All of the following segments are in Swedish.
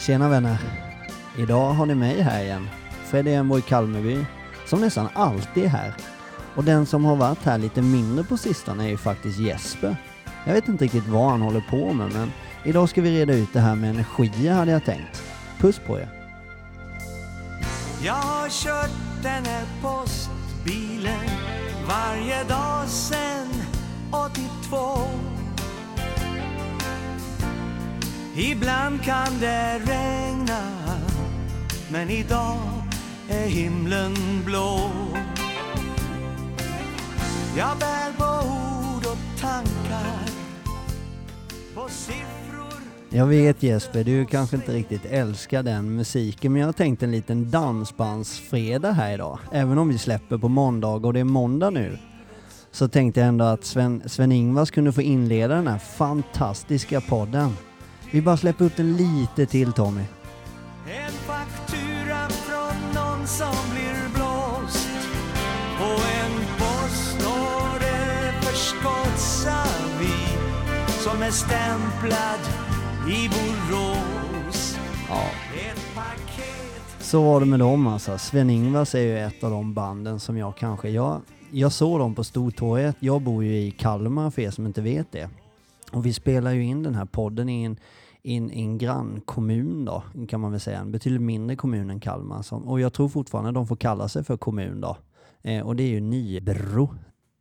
Tjena vänner! Idag har ni mig här igen. Freddy Enborg Kalmeby, som nästan alltid är här. Och den som har varit här lite mindre på sistone är ju faktiskt Jesper. Jag vet inte riktigt vad han håller på med, men idag ska vi reda ut det här med energier hade jag tänkt. Puss på er! Jag har kört den här postbilen varje dag sen 82 Ibland kan det regna men idag är himlen blå Jag bär på ord och tankar på siffror Jag vet Jesper, du kanske inte riktigt älskar den musiken, men jag har tänkt en liten dansbandsfredag här idag. Även om vi släpper på måndag och det är måndag nu, så tänkte jag ändå att Sven, Sven-Ingvars kunde få inleda den här fantastiska podden. Vi bara släpper upp den lite till Tommy. En faktura från någon som blir blåst och en postorder förskottsavi som är stämplad i Borås. Ja. Så var det med dem alltså. Sven-Ingvars är ju ett av de banden som jag kanske, jag, jag såg dem på Stortorget. Jag bor ju i Kalmar för er som inte vet det. Och vi spelar ju in den här podden i en, i en, i en grannkommun då, kan man väl säga. En betydligt mindre kommun än Kalmar. Som, och jag tror fortfarande de får kalla sig för kommun då. Eh, och det är ju Nybro.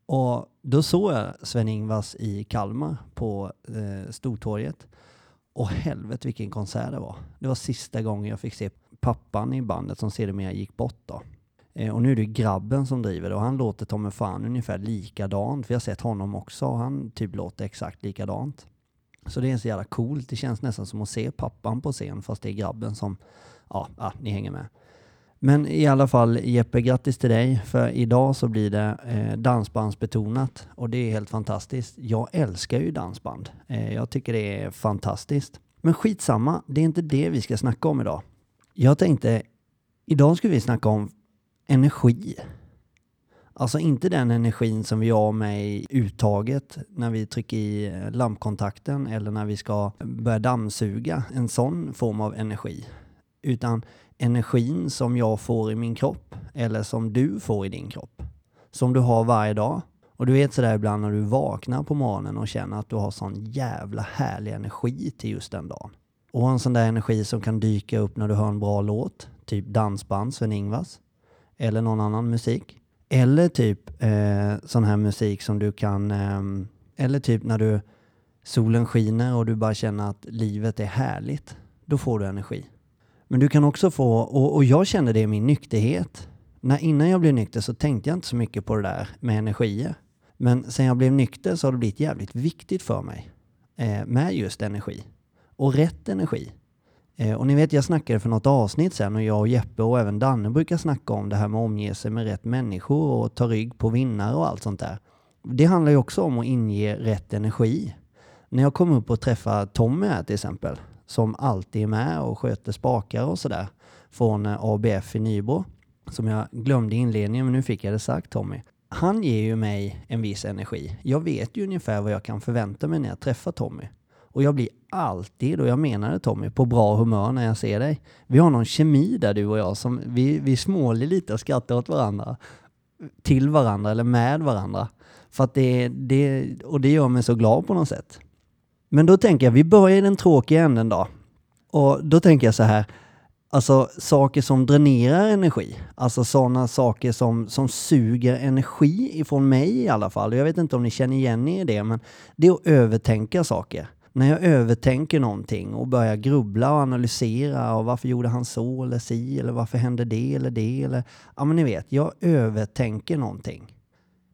Och då såg jag Sven-Ingvars i Kalmar på eh, Stortorget. Och helvete vilken konsert det var. Det var sista gången jag fick se pappan i bandet som sedermera gick bort då. Eh, och nu är det grabben som driver det och han låter ta mig fan ungefär likadant. För jag har sett honom också och han typ låter exakt likadant. Så det är så jävla coolt. Det känns nästan som att se pappan på scen fast det är grabben som, ja, ja ni hänger med. Men i alla fall Jeppe, grattis till dig. För idag så blir det eh, dansbandsbetonat och det är helt fantastiskt. Jag älskar ju dansband. Eh, jag tycker det är fantastiskt. Men skitsamma, det är inte det vi ska snacka om idag. Jag tänkte, idag ska vi snacka om energi. Alltså inte den energin som vi har med i uttaget när vi trycker i lampkontakten eller när vi ska börja dammsuga. En sån form av energi. Utan energin som jag får i min kropp eller som du får i din kropp. Som du har varje dag. Och du vet sådär ibland när du vaknar på morgonen och känner att du har sån jävla härlig energi till just den dagen. Och en sån där energi som kan dyka upp när du hör en bra låt, typ dansband Sven-Ingvars, eller någon annan musik. Eller typ eh, sån här musik som du kan, eh, eller typ när du solen skiner och du bara känner att livet är härligt. Då får du energi. Men du kan också få, och, och jag kände det i min nykterhet. När, innan jag blev nykter så tänkte jag inte så mycket på det där med energier. Men sen jag blev nykter så har det blivit jävligt viktigt för mig eh, med just energi. Och rätt energi. Eh, och ni vet, jag snackade för något avsnitt sen och jag och Jeppe och även Danne brukar snacka om det här med att omge sig med rätt människor och ta rygg på vinnare och allt sånt där. Det handlar ju också om att inge rätt energi. När jag kom upp och träffade Tommy här till exempel, som alltid är med och sköter spakar och sådär, från eh, ABF i Nybro, som jag glömde i inledningen men nu fick jag det sagt Tommy. Han ger ju mig en viss energi. Jag vet ju ungefär vad jag kan förvänta mig när jag träffar Tommy. Och jag blir alltid, och jag menar det Tommy, på bra humör när jag ser dig. Vi har någon kemi där du och jag som vi, vi småler lite och skrattar åt varandra. Till varandra eller med varandra. För att det, det, och det gör mig så glad på något sätt. Men då tänker jag, vi börjar i den tråkiga änden då. Och då tänker jag så här, alltså saker som dränerar energi. Alltså sådana saker som, som suger energi ifrån mig i alla fall. Jag vet inte om ni känner igen er i det, men det är att övertänka saker när jag övertänker någonting och börjar grubbla och analysera och varför gjorde han så eller si eller varför hände det eller det eller ja men ni vet, jag övertänker någonting.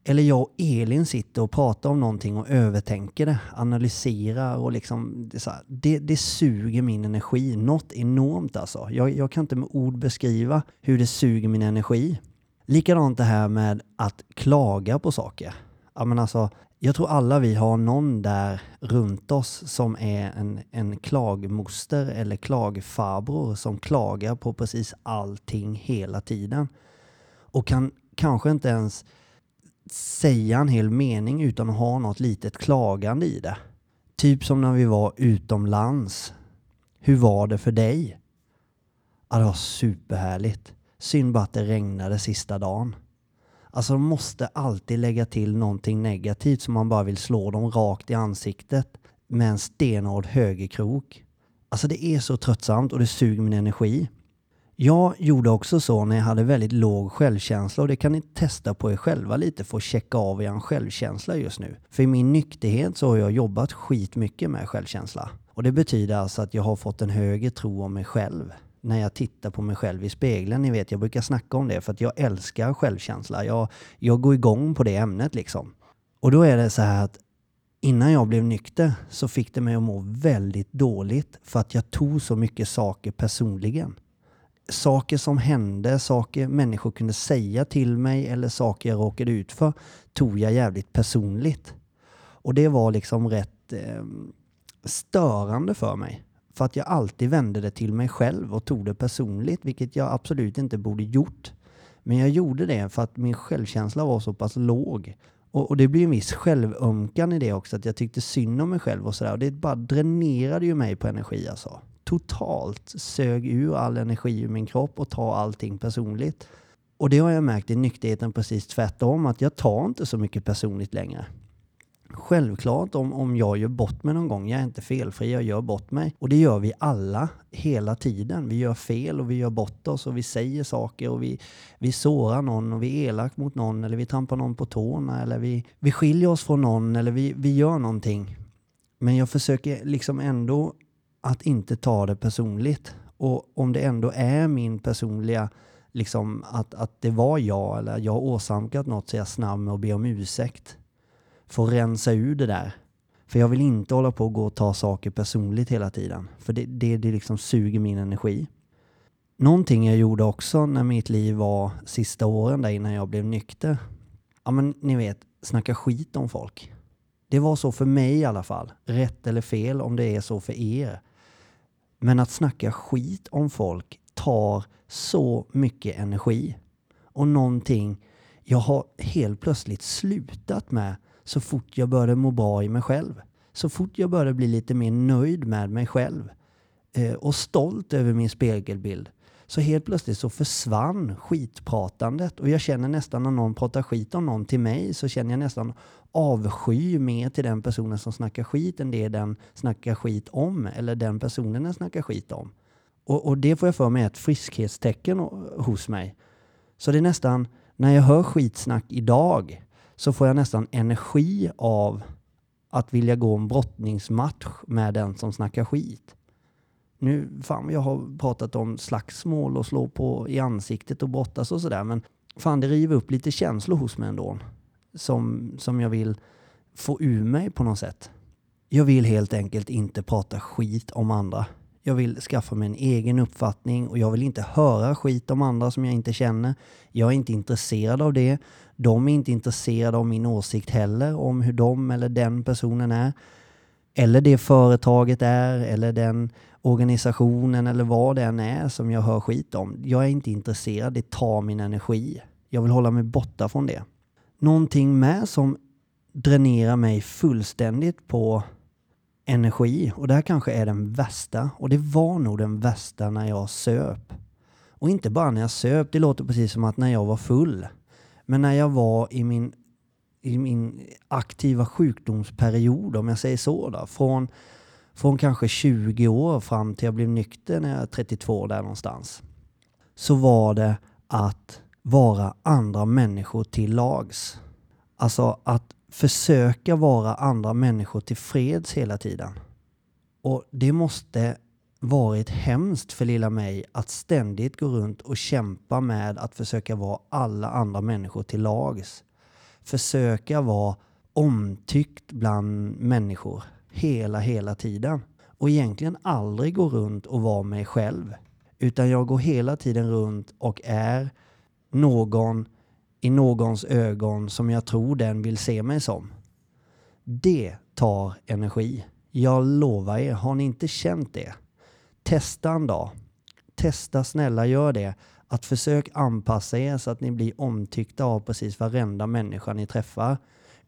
Eller jag och Elin sitter och pratar om någonting och övertänker det, analyserar och liksom det, så här, det, det suger min energi något enormt alltså. Jag, jag kan inte med ord beskriva hur det suger min energi. Likadant det här med att klaga på saker. Ja, men alltså, jag tror alla vi har någon där runt oss som är en, en klagmoster eller klagfarbror som klagar på precis allting hela tiden. Och kan kanske inte ens säga en hel mening utan att ha något litet klagande i det. Typ som när vi var utomlands. Hur var det för dig? Ja, det var superhärligt. Synd bara att det regnade sista dagen. Alltså de måste alltid lägga till någonting negativt som man bara vill slå dem rakt i ansiktet med en stenhård högerkrok. Alltså det är så tröttsamt och det suger min energi. Jag gjorde också så när jag hade väldigt låg självkänsla och det kan ni testa på er själva lite för att checka av er självkänsla just nu. För i min nykterhet så har jag jobbat skitmycket med självkänsla. Och det betyder alltså att jag har fått en högre tro om mig själv när jag tittar på mig själv i spegeln. Ni vet, jag brukar snacka om det för att jag älskar självkänsla. Jag, jag går igång på det ämnet liksom. Och då är det så här att innan jag blev nykter så fick det mig att må väldigt dåligt för att jag tog så mycket saker personligen. Saker som hände, saker människor kunde säga till mig eller saker jag råkade ut för tog jag jävligt personligt. Och det var liksom rätt eh, störande för mig. För att jag alltid vände det till mig själv och tog det personligt, vilket jag absolut inte borde gjort. Men jag gjorde det för att min självkänsla var så pass låg. Och, och det blir en viss självömkan i det också, att jag tyckte synd om mig själv och sådär. Och det bara dränerade ju mig på energi alltså. Totalt sög ur all energi ur min kropp och tar allting personligt. Och det har jag märkt i nykterheten precis tvärtom, att jag tar inte så mycket personligt längre. Självklart om, om jag gör bort mig någon gång, jag är inte felfri, jag gör bort mig. Och det gör vi alla, hela tiden. Vi gör fel och vi gör bort oss och vi säger saker och vi, vi sårar någon och vi är elak mot någon eller vi trampar någon på tårna eller vi, vi skiljer oss från någon eller vi, vi gör någonting. Men jag försöker liksom ändå att inte ta det personligt. Och om det ändå är min personliga liksom att, att det var jag eller jag har åsamkat något så är jag snabb med att be om ursäkt få rensa ur det där. För jag vill inte hålla på och gå och ta saker personligt hela tiden. För det, det, det liksom suger min energi. Någonting jag gjorde också när mitt liv var sista åren där innan jag blev nykter. Ja men ni vet, snacka skit om folk. Det var så för mig i alla fall. Rätt eller fel om det är så för er. Men att snacka skit om folk tar så mycket energi. Och någonting jag har helt plötsligt slutat med så fort jag började må bra i mig själv. Så fort jag började bli lite mer nöjd med mig själv eh, och stolt över min spegelbild så helt plötsligt så försvann skitpratandet och jag känner nästan när någon pratar skit om någon till mig så känner jag nästan avsky mer till den personen som snackar skit än det den snackar skit om eller den personen den snackar skit om. Och, och det får jag för mig är ett friskhetstecken eh, hos mig. Så det är nästan, när jag hör skitsnack idag så får jag nästan energi av att vilja gå en brottningsmatch med den som snackar skit. Nu, fan jag har pratat om slagsmål och slå på i ansiktet och brottas och sådär, men fan det river upp lite känslor hos mig ändå. Som, som jag vill få ur mig på något sätt. Jag vill helt enkelt inte prata skit om andra. Jag vill skaffa mig en egen uppfattning och jag vill inte höra skit om andra som jag inte känner. Jag är inte intresserad av det. De är inte intresserade av min åsikt heller om hur de eller den personen är. Eller det företaget är eller den organisationen eller vad det än är som jag hör skit om. Jag är inte intresserad. Det tar min energi. Jag vill hålla mig borta från det. Någonting med som dränerar mig fullständigt på energi. Och det här kanske är den värsta. Och det var nog den värsta när jag söp. Och inte bara när jag söp, det låter precis som att när jag var full. Men när jag var i min, i min aktiva sjukdomsperiod, om jag säger så, då, från, från kanske 20 år fram till jag blev nykter när jag var 32 där någonstans, så var det att vara andra människor till lags. Alltså att försöka vara andra människor till freds hela tiden. Och det måste varit hemskt för lilla mig att ständigt gå runt och kämpa med att försöka vara alla andra människor till lags. Försöka vara omtyckt bland människor hela, hela tiden. Och egentligen aldrig gå runt och vara mig själv. Utan jag går hela tiden runt och är någon i någons ögon som jag tror den vill se mig som. Det tar energi. Jag lovar er, har ni inte känt det? Testa en dag. Testa snälla, gör det. Att försök anpassa er så att ni blir omtyckta av precis varenda människa ni träffar.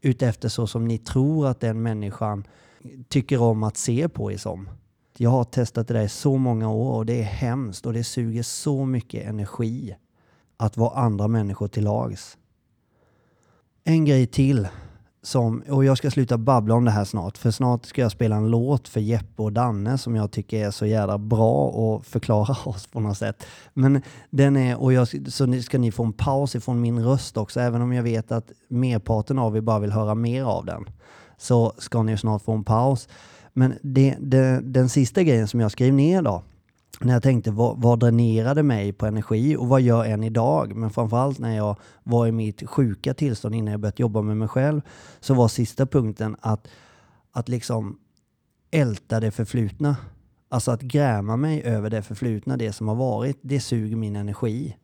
Utefter så som ni tror att den människan tycker om att se på er som. Jag har testat det där i så många år och det är hemskt och det suger så mycket energi att vara andra människor till lags. En grej till som, och jag ska sluta babbla om det här snart, för snart ska jag spela en låt för Jeppe och Danne som jag tycker är så jävla bra och förklara oss på något sätt. Men den är, och jag, så ska ni få en paus ifrån min röst också, även om jag vet att merparten av er bara vill höra mer av den. Så ska ni snart få en paus. Men det, det, den sista grejen som jag skrev ner då, när jag tänkte vad, vad dränerade mig på energi och vad gör än idag? Men framförallt när jag var i mitt sjuka tillstånd innan jag börjat jobba med mig själv så var sista punkten att, att liksom älta det förflutna. Alltså att gräma mig över det förflutna, det som har varit, det suger min energi.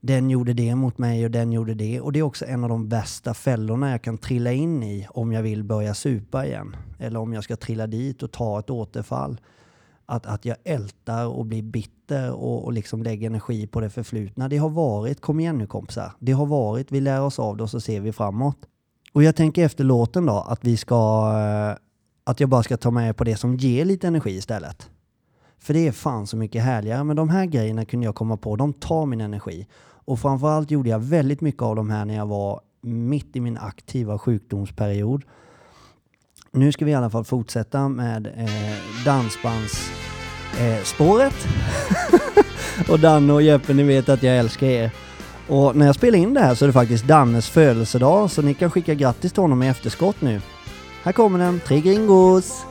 Den gjorde det mot mig och den gjorde det. Och det är också en av de värsta fällorna jag kan trilla in i om jag vill börja supa igen. Eller om jag ska trilla dit och ta ett återfall att, att jag ältar och blir bitter och, och liksom lägger energi på det förflutna. Det har varit, kom igen nu kompisar, det har varit, vi lär oss av det och så ser vi framåt. Och jag tänker efter låten då att vi ska, eh, att jag bara ska ta med på det som ger lite energi istället. För det är fan så mycket härligare. Men de här grejerna kunde jag komma på, de tar min energi. Och framförallt gjorde jag väldigt mycket av de här när jag var mitt i min aktiva sjukdomsperiod. Nu ska vi i alla fall fortsätta med eh, dansbandsspåret. Eh, och Danne och Jeppe, ni vet att jag älskar er. Och när jag spelar in det här så är det faktiskt Dannes födelsedag, så ni kan skicka grattis till honom i efterskott nu. Här kommer den, Tre Gringos!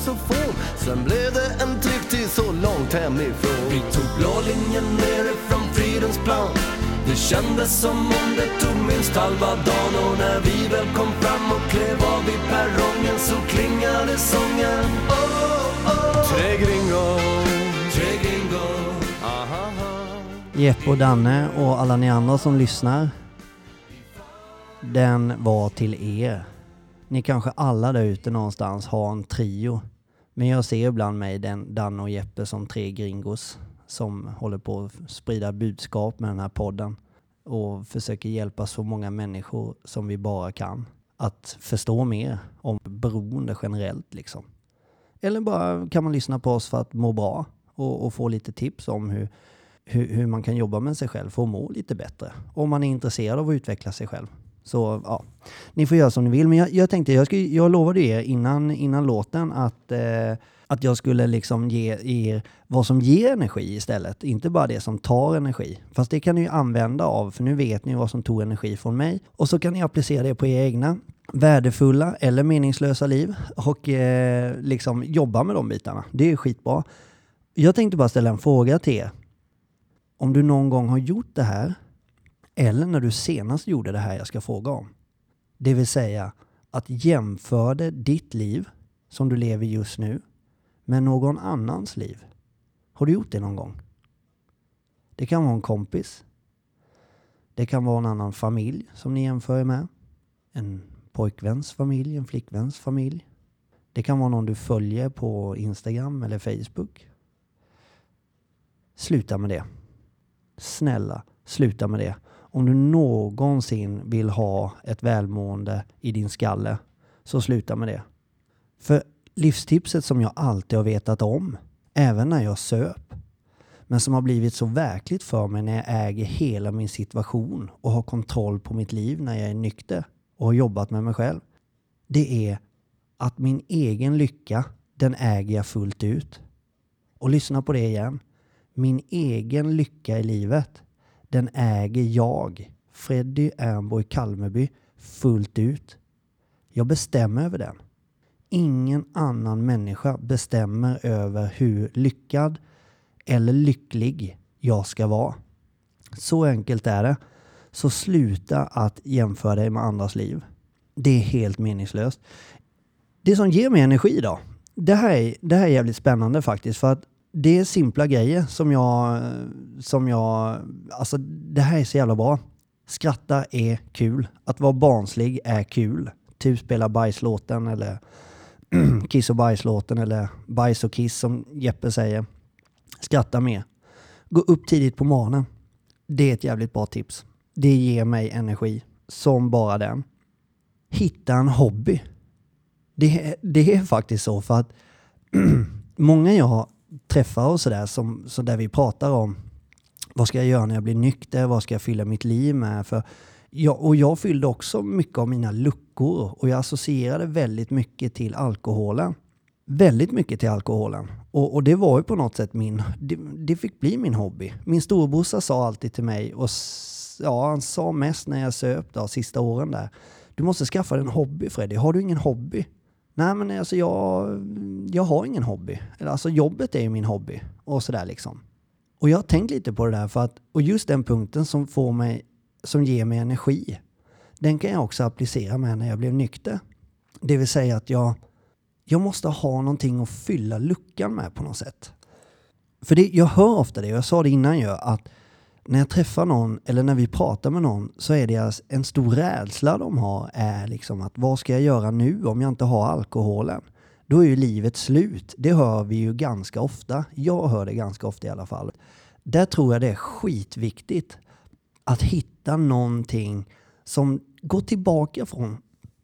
Saxofon. Sen blev det en tripp till så långt hemifrån. Vi tog blå linjen nerifrån Fridhemsplan. Det kändes som om det tog minst halva dagen och när vi väl kom fram och klev av vid perrongen så klingade sången. Oh, oh. Tre gringo, tre gringo, ahaha. Jeppe och Danne och alla ni andra som lyssnar. Den var till er. Ni kanske alla där ute någonstans har en trio. Men jag ser ibland mig, den, Danne och Jeppe, som tre gringos som håller på att sprida budskap med den här podden och försöker hjälpa så många människor som vi bara kan att förstå mer om beroende generellt liksom. Eller bara kan man lyssna på oss för att må bra och, och få lite tips om hur, hur, hur man kan jobba med sig själv för att må lite bättre. Om man är intresserad av att utveckla sig själv. Så ja, ni får göra som ni vill. Men jag, jag tänkte, jag, skulle, jag lovade er innan, innan låten att, eh, att jag skulle liksom ge er vad som ger energi istället. Inte bara det som tar energi. Fast det kan ni ju använda av, för nu vet ni vad som tog energi från mig. Och så kan ni applicera det på era egna värdefulla eller meningslösa liv och eh, liksom jobba med de bitarna. Det är skitbra. Jag tänkte bara ställa en fråga till er. Om du någon gång har gjort det här eller när du senast gjorde det här jag ska fråga om. Det vill säga att jämförde ditt liv som du lever just nu med någon annans liv. Har du gjort det någon gång? Det kan vara en kompis. Det kan vara en annan familj som ni jämför er med. En pojkväns familj, en flickväns familj. Det kan vara någon du följer på Instagram eller Facebook. Sluta med det. Snälla, sluta med det. Om du någonsin vill ha ett välmående i din skalle, så sluta med det. För livstipset som jag alltid har vetat om, även när jag söp, men som har blivit så verkligt för mig när jag äger hela min situation och har kontroll på mitt liv när jag är nykter och har jobbat med mig själv. Det är att min egen lycka, den äger jag fullt ut. Och lyssna på det igen. Min egen lycka i livet, den äger jag, Freddy Ernborg Kalmeby, fullt ut. Jag bestämmer över den. Ingen annan människa bestämmer över hur lyckad eller lycklig jag ska vara. Så enkelt är det. Så sluta att jämföra dig med andras liv. Det är helt meningslöst. Det som ger mig energi då, det här är, det här är jävligt spännande faktiskt. För att det är simpla grejer som jag, som jag, alltså det här är så jävla bra. Skratta är kul. Att vara barnslig är kul. Typ spela bajslåten eller kiss och bajslåten eller bajs och kiss som Jeppe säger. Skratta mer. Gå upp tidigt på morgonen. Det är ett jävligt bra tips. Det ger mig energi. som bara den. Hitta en hobby. Det, det är faktiskt så för att många jag träffar och sådär, som, så där vi pratar om vad ska jag göra när jag blir nykter? Vad ska jag fylla mitt liv med? För jag, och jag fyllde också mycket av mina luckor och jag associerade väldigt mycket till alkoholen. Väldigt mycket till alkoholen. Och, och det var ju på något sätt min, det, det fick bli min hobby. Min storebrorsa sa alltid till mig, och ja, han sa mest när jag söp då, sista åren där. Du måste skaffa dig en hobby Freddy. Har du ingen hobby? Nej men alltså jag, jag har ingen hobby. Alltså jobbet är ju min hobby. Och sådär liksom. Och jag har tänkt lite på det där för att, och just den punkten som får mig, som ger mig energi, den kan jag också applicera med när jag blev nykter. Det vill säga att jag, jag måste ha någonting att fylla luckan med på något sätt. För det, jag hör ofta det, och jag sa det innan ju, att när jag träffar någon eller när vi pratar med någon så är det en stor rädsla de har är liksom att vad ska jag göra nu om jag inte har alkoholen? Då är ju livet slut. Det hör vi ju ganska ofta. Jag hör det ganska ofta i alla fall. Där tror jag det är skitviktigt att hitta någonting som går tillbaka från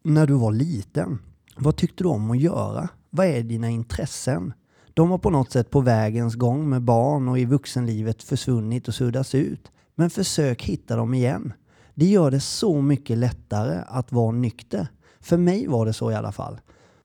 när du var liten. Vad tyckte du om att göra? Vad är dina intressen? De har på något sätt på vägens gång med barn och i vuxenlivet försvunnit och suddats ut. Men försök hitta dem igen. Det gör det så mycket lättare att vara nykter. För mig var det så i alla fall.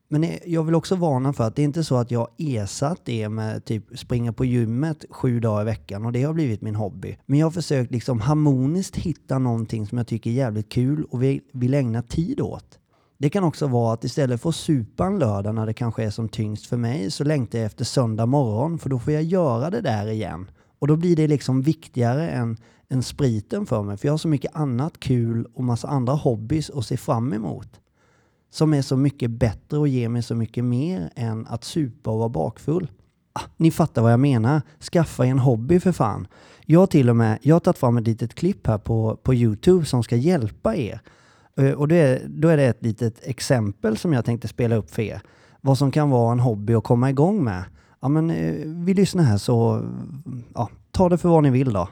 Men eh, jag vill också varna för att det är inte så att jag ersatt det med typ springa på gymmet sju dagar i veckan och det har blivit min hobby. Men jag har försökt liksom harmoniskt hitta någonting som jag tycker är jävligt kul och vill ägna tid åt. Det kan också vara att istället för att supa en lördag när det kanske är som tyngst för mig så längtar jag efter söndag morgon för då får jag göra det där igen. Och då blir det liksom viktigare än, än spriten för mig för jag har så mycket annat kul och massa andra hobbys att se fram emot. Som är så mycket bättre och ger mig så mycket mer än att supa och vara bakfull. Ah, ni fattar vad jag menar. Skaffa en hobby för fan. Jag har till och med jag har tagit fram ett litet klipp här på, på Youtube som ska hjälpa er Eh, och då är, då är det ett litet exempel som jag tänkte spela upp för er. Vad som kan vara en hobby att komma igång med. Ja, men eh, vi lyssnar här så ja, ta det för vad ni vill då.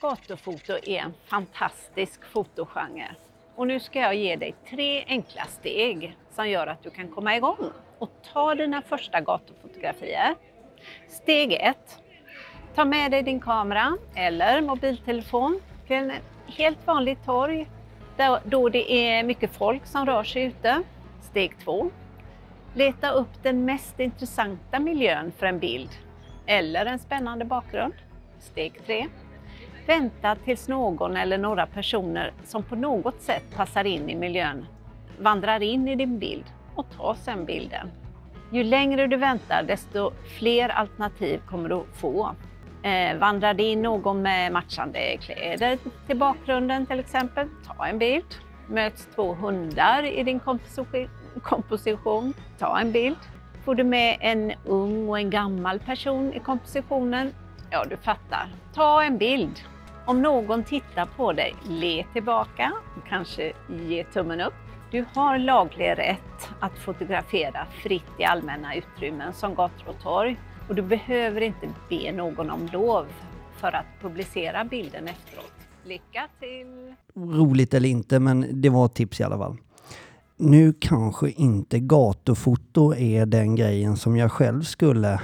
Gatufoto är en fantastisk fotogenre. Och nu ska jag ge dig tre enkla steg som gör att du kan komma igång och ta dina första gatufotografier. Steg 1. Ta med dig din kamera eller mobiltelefon till en helt vanligt torg då det är mycket folk som rör sig ute. Steg två. Leta upp den mest intressanta miljön för en bild eller en spännande bakgrund. Steg tre. Vänta tills någon eller några personer som på något sätt passar in i miljön vandrar in i din bild och tar sedan bilden. Ju längre du väntar desto fler alternativ kommer du få. Eh, vandrar det in någon med matchande kläder till bakgrunden till exempel, ta en bild. Möts två hundar i din komposition, ta en bild. Får du med en ung och en gammal person i kompositionen, ja du fattar, ta en bild. Om någon tittar på dig, le tillbaka, och kanske ge tummen upp. Du har laglig rätt att fotografera fritt i allmänna utrymmen som gator och torg. Och du behöver inte be någon om lov för att publicera bilden efteråt. Lycka till! Roligt eller inte, men det var ett tips i alla fall. Nu kanske inte gatufoto är den grejen som jag själv skulle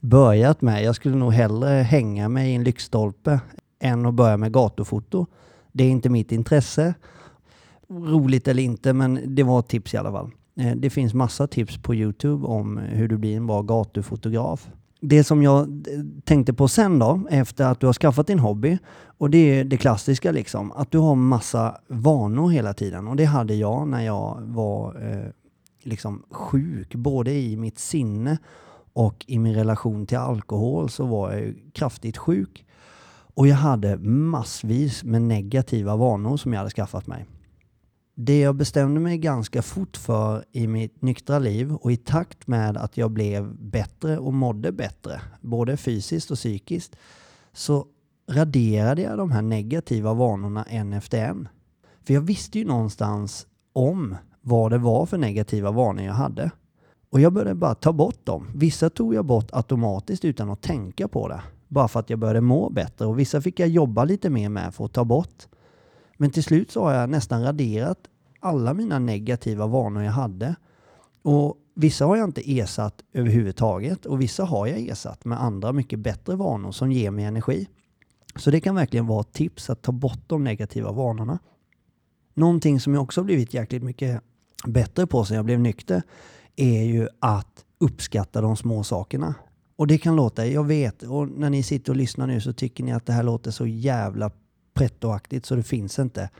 börjat med. Jag skulle nog hellre hänga mig i en lyktstolpe än att börja med gatufoto. Det är inte mitt intresse. Roligt eller inte, men det var ett tips i alla fall. Eh, det finns massa tips på Youtube om hur du blir en bra gatufotograf. Det som jag eh, tänkte på sen då, efter att du har skaffat din hobby, och det är det klassiska liksom, att du har massa vanor hela tiden. Och det hade jag när jag var eh, liksom sjuk, både i mitt sinne och i min relation till alkohol så var jag kraftigt sjuk. Och jag hade massvis med negativa vanor som jag hade skaffat mig. Det jag bestämde mig ganska fort för i mitt nyktra liv och i takt med att jag blev bättre och mådde bättre, både fysiskt och psykiskt, så raderade jag de här negativa vanorna en efter en. För jag visste ju någonstans om vad det var för negativa vanor jag hade. Och jag började bara ta bort dem. Vissa tog jag bort automatiskt utan att tänka på det. Bara för att jag började må bättre. Och vissa fick jag jobba lite mer med för att ta bort. Men till slut så har jag nästan raderat alla mina negativa vanor jag hade. Och vissa har jag inte ersatt överhuvudtaget och vissa har jag ersatt med andra mycket bättre vanor som ger mig energi. Så det kan verkligen vara ett tips att ta bort de negativa vanorna. Någonting som jag också blivit jäkligt mycket bättre på sen jag blev nykter är ju att uppskatta de små sakerna. Och det kan låta, jag vet, och när ni sitter och lyssnar nu så tycker ni att det här låter så jävla prettoaktigt så det finns inte.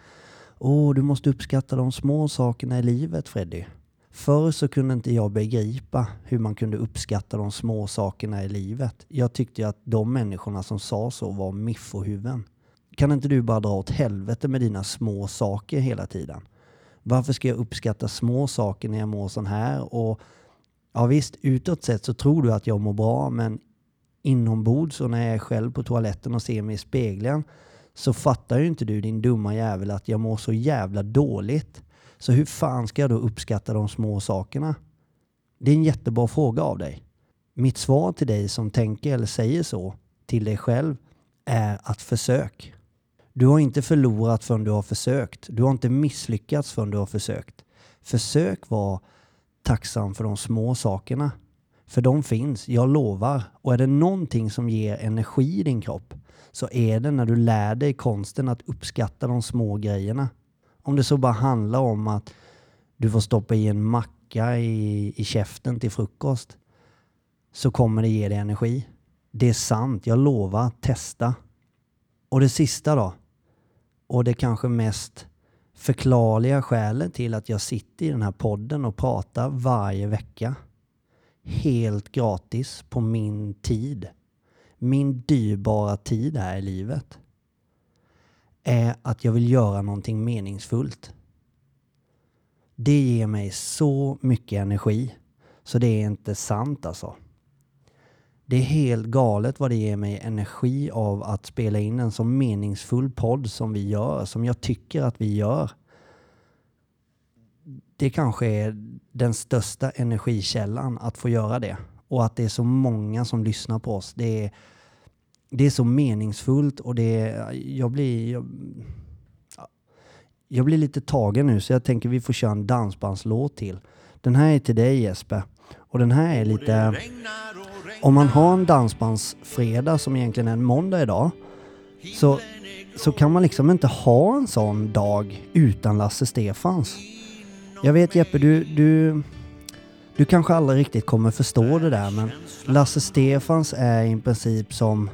Åh, oh, du måste uppskatta de små sakerna i livet Freddy. Förr så kunde inte jag begripa hur man kunde uppskatta de små sakerna i livet. Jag tyckte att de människorna som sa så var miffohuvuden. Kan inte du bara dra åt helvete med dina små saker hela tiden? Varför ska jag uppskatta små saker när jag mår sån här? Och ja visst, utåt sett så tror du att jag mår bra, men inombords och när jag är själv på toaletten och ser mig i spegeln så fattar ju inte du din dumma jävel att jag mår så jävla dåligt. Så hur fan ska jag då uppskatta de små sakerna? Det är en jättebra fråga av dig. Mitt svar till dig som tänker eller säger så till dig själv är att försök. Du har inte förlorat förrän du har försökt. Du har inte misslyckats förrän du har försökt. Försök vara tacksam för de små sakerna. För de finns, jag lovar. Och är det någonting som ger energi i din kropp så är det när du lär dig konsten att uppskatta de små grejerna. Om det så bara handlar om att du får stoppa i en macka i, i käften till frukost så kommer det ge dig energi. Det är sant, jag lovar. Testa. Och det sista då, och det kanske mest förklarliga skälet till att jag sitter i den här podden och pratar varje vecka helt gratis på min tid, min dyrbara tid här i livet, är att jag vill göra någonting meningsfullt. Det ger mig så mycket energi så det är inte sant alltså. Det är helt galet vad det ger mig energi av att spela in en så meningsfull podd som vi gör, som jag tycker att vi gör. Det kanske är den största energikällan att få göra det. Och att det är så många som lyssnar på oss. Det är, det är så meningsfullt och det är, jag blir... Jag, jag blir lite tagen nu så jag tänker vi får köra en dansbandslåt till. Den här är till dig Jesper. Och den här är lite... Om man har en dansbandsfredag som egentligen är en måndag idag så, så kan man liksom inte ha en sån dag utan Lasse Stefans. Jag vet Jeppe, du, du, du kanske aldrig riktigt kommer förstå det där men Lasse Stefans är i princip som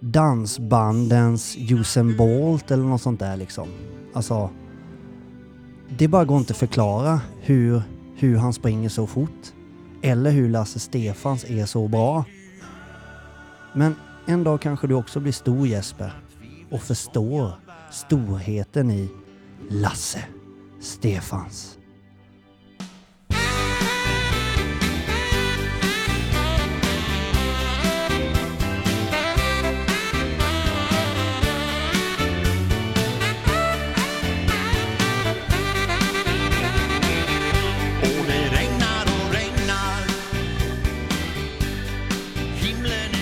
dansbandens Usain Bolt eller något sånt där liksom. Alltså, det bara går inte att förklara hur, hur han springer så fort. Eller hur Lasse Stefans är så bra. Men en dag kanske du också blir stor Jesper och förstår storheten i Lasse Stefans. Och det regnar och regnar Himlen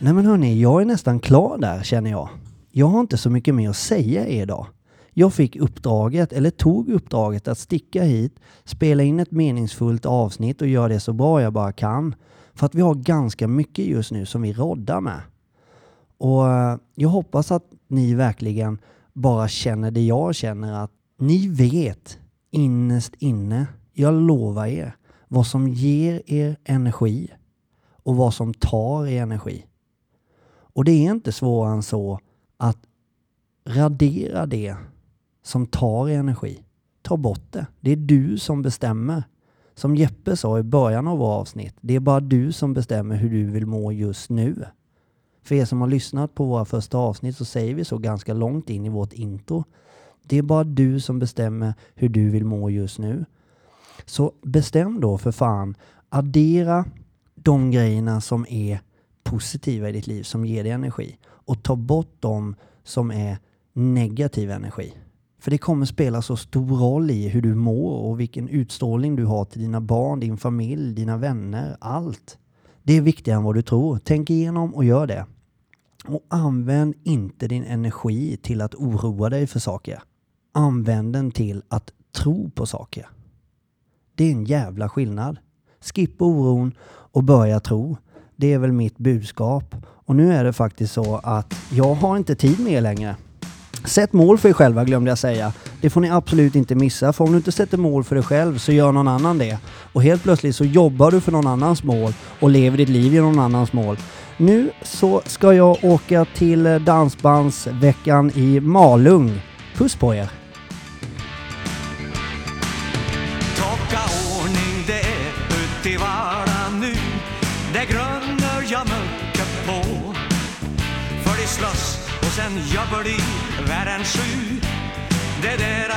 Nej men hörni, jag är nästan klar där känner jag. Jag har inte så mycket mer att säga er idag. Jag fick uppdraget, eller tog uppdraget att sticka hit, spela in ett meningsfullt avsnitt och göra det så bra jag bara kan. För att vi har ganska mycket just nu som vi roddar med. Och eh, jag hoppas att ni verkligen bara känner det jag känner att ni vet innerst inne, jag lovar er, vad som ger er energi och vad som tar er energi. Och det är inte svårare än så att radera det som tar energi. Ta bort det. Det är du som bestämmer. Som Jeppe sa i början av vår avsnitt, det är bara du som bestämmer hur du vill må just nu. För er som har lyssnat på våra första avsnitt så säger vi så ganska långt in i vårt intro. Det är bara du som bestämmer hur du vill må just nu. Så bestäm då för fan. Addera de grejerna som är positiva i ditt liv, som ger dig energi. Och ta bort de som är negativ energi. För det kommer spela så stor roll i hur du mår och vilken utstrålning du har till dina barn, din familj, dina vänner, allt. Det är viktigare än vad du tror. Tänk igenom och gör det. Och använd inte din energi till att oroa dig för saker. Använd den till att tro på saker. Det är en jävla skillnad. Skippa oron och börja tro. Det är väl mitt budskap. Och nu är det faktiskt så att jag har inte tid med er längre. Sätt mål för er själva glömde jag säga. Det får ni absolut inte missa, för om du inte sätter mål för dig själv så gör någon annan det. Och helt plötsligt så jobbar du för någon annans mål och lever ditt liv genom någon annans mål. Nu så ska jag åka till Dansbandsveckan i Malung. Puss på er! Jag blir värre än sju. Det där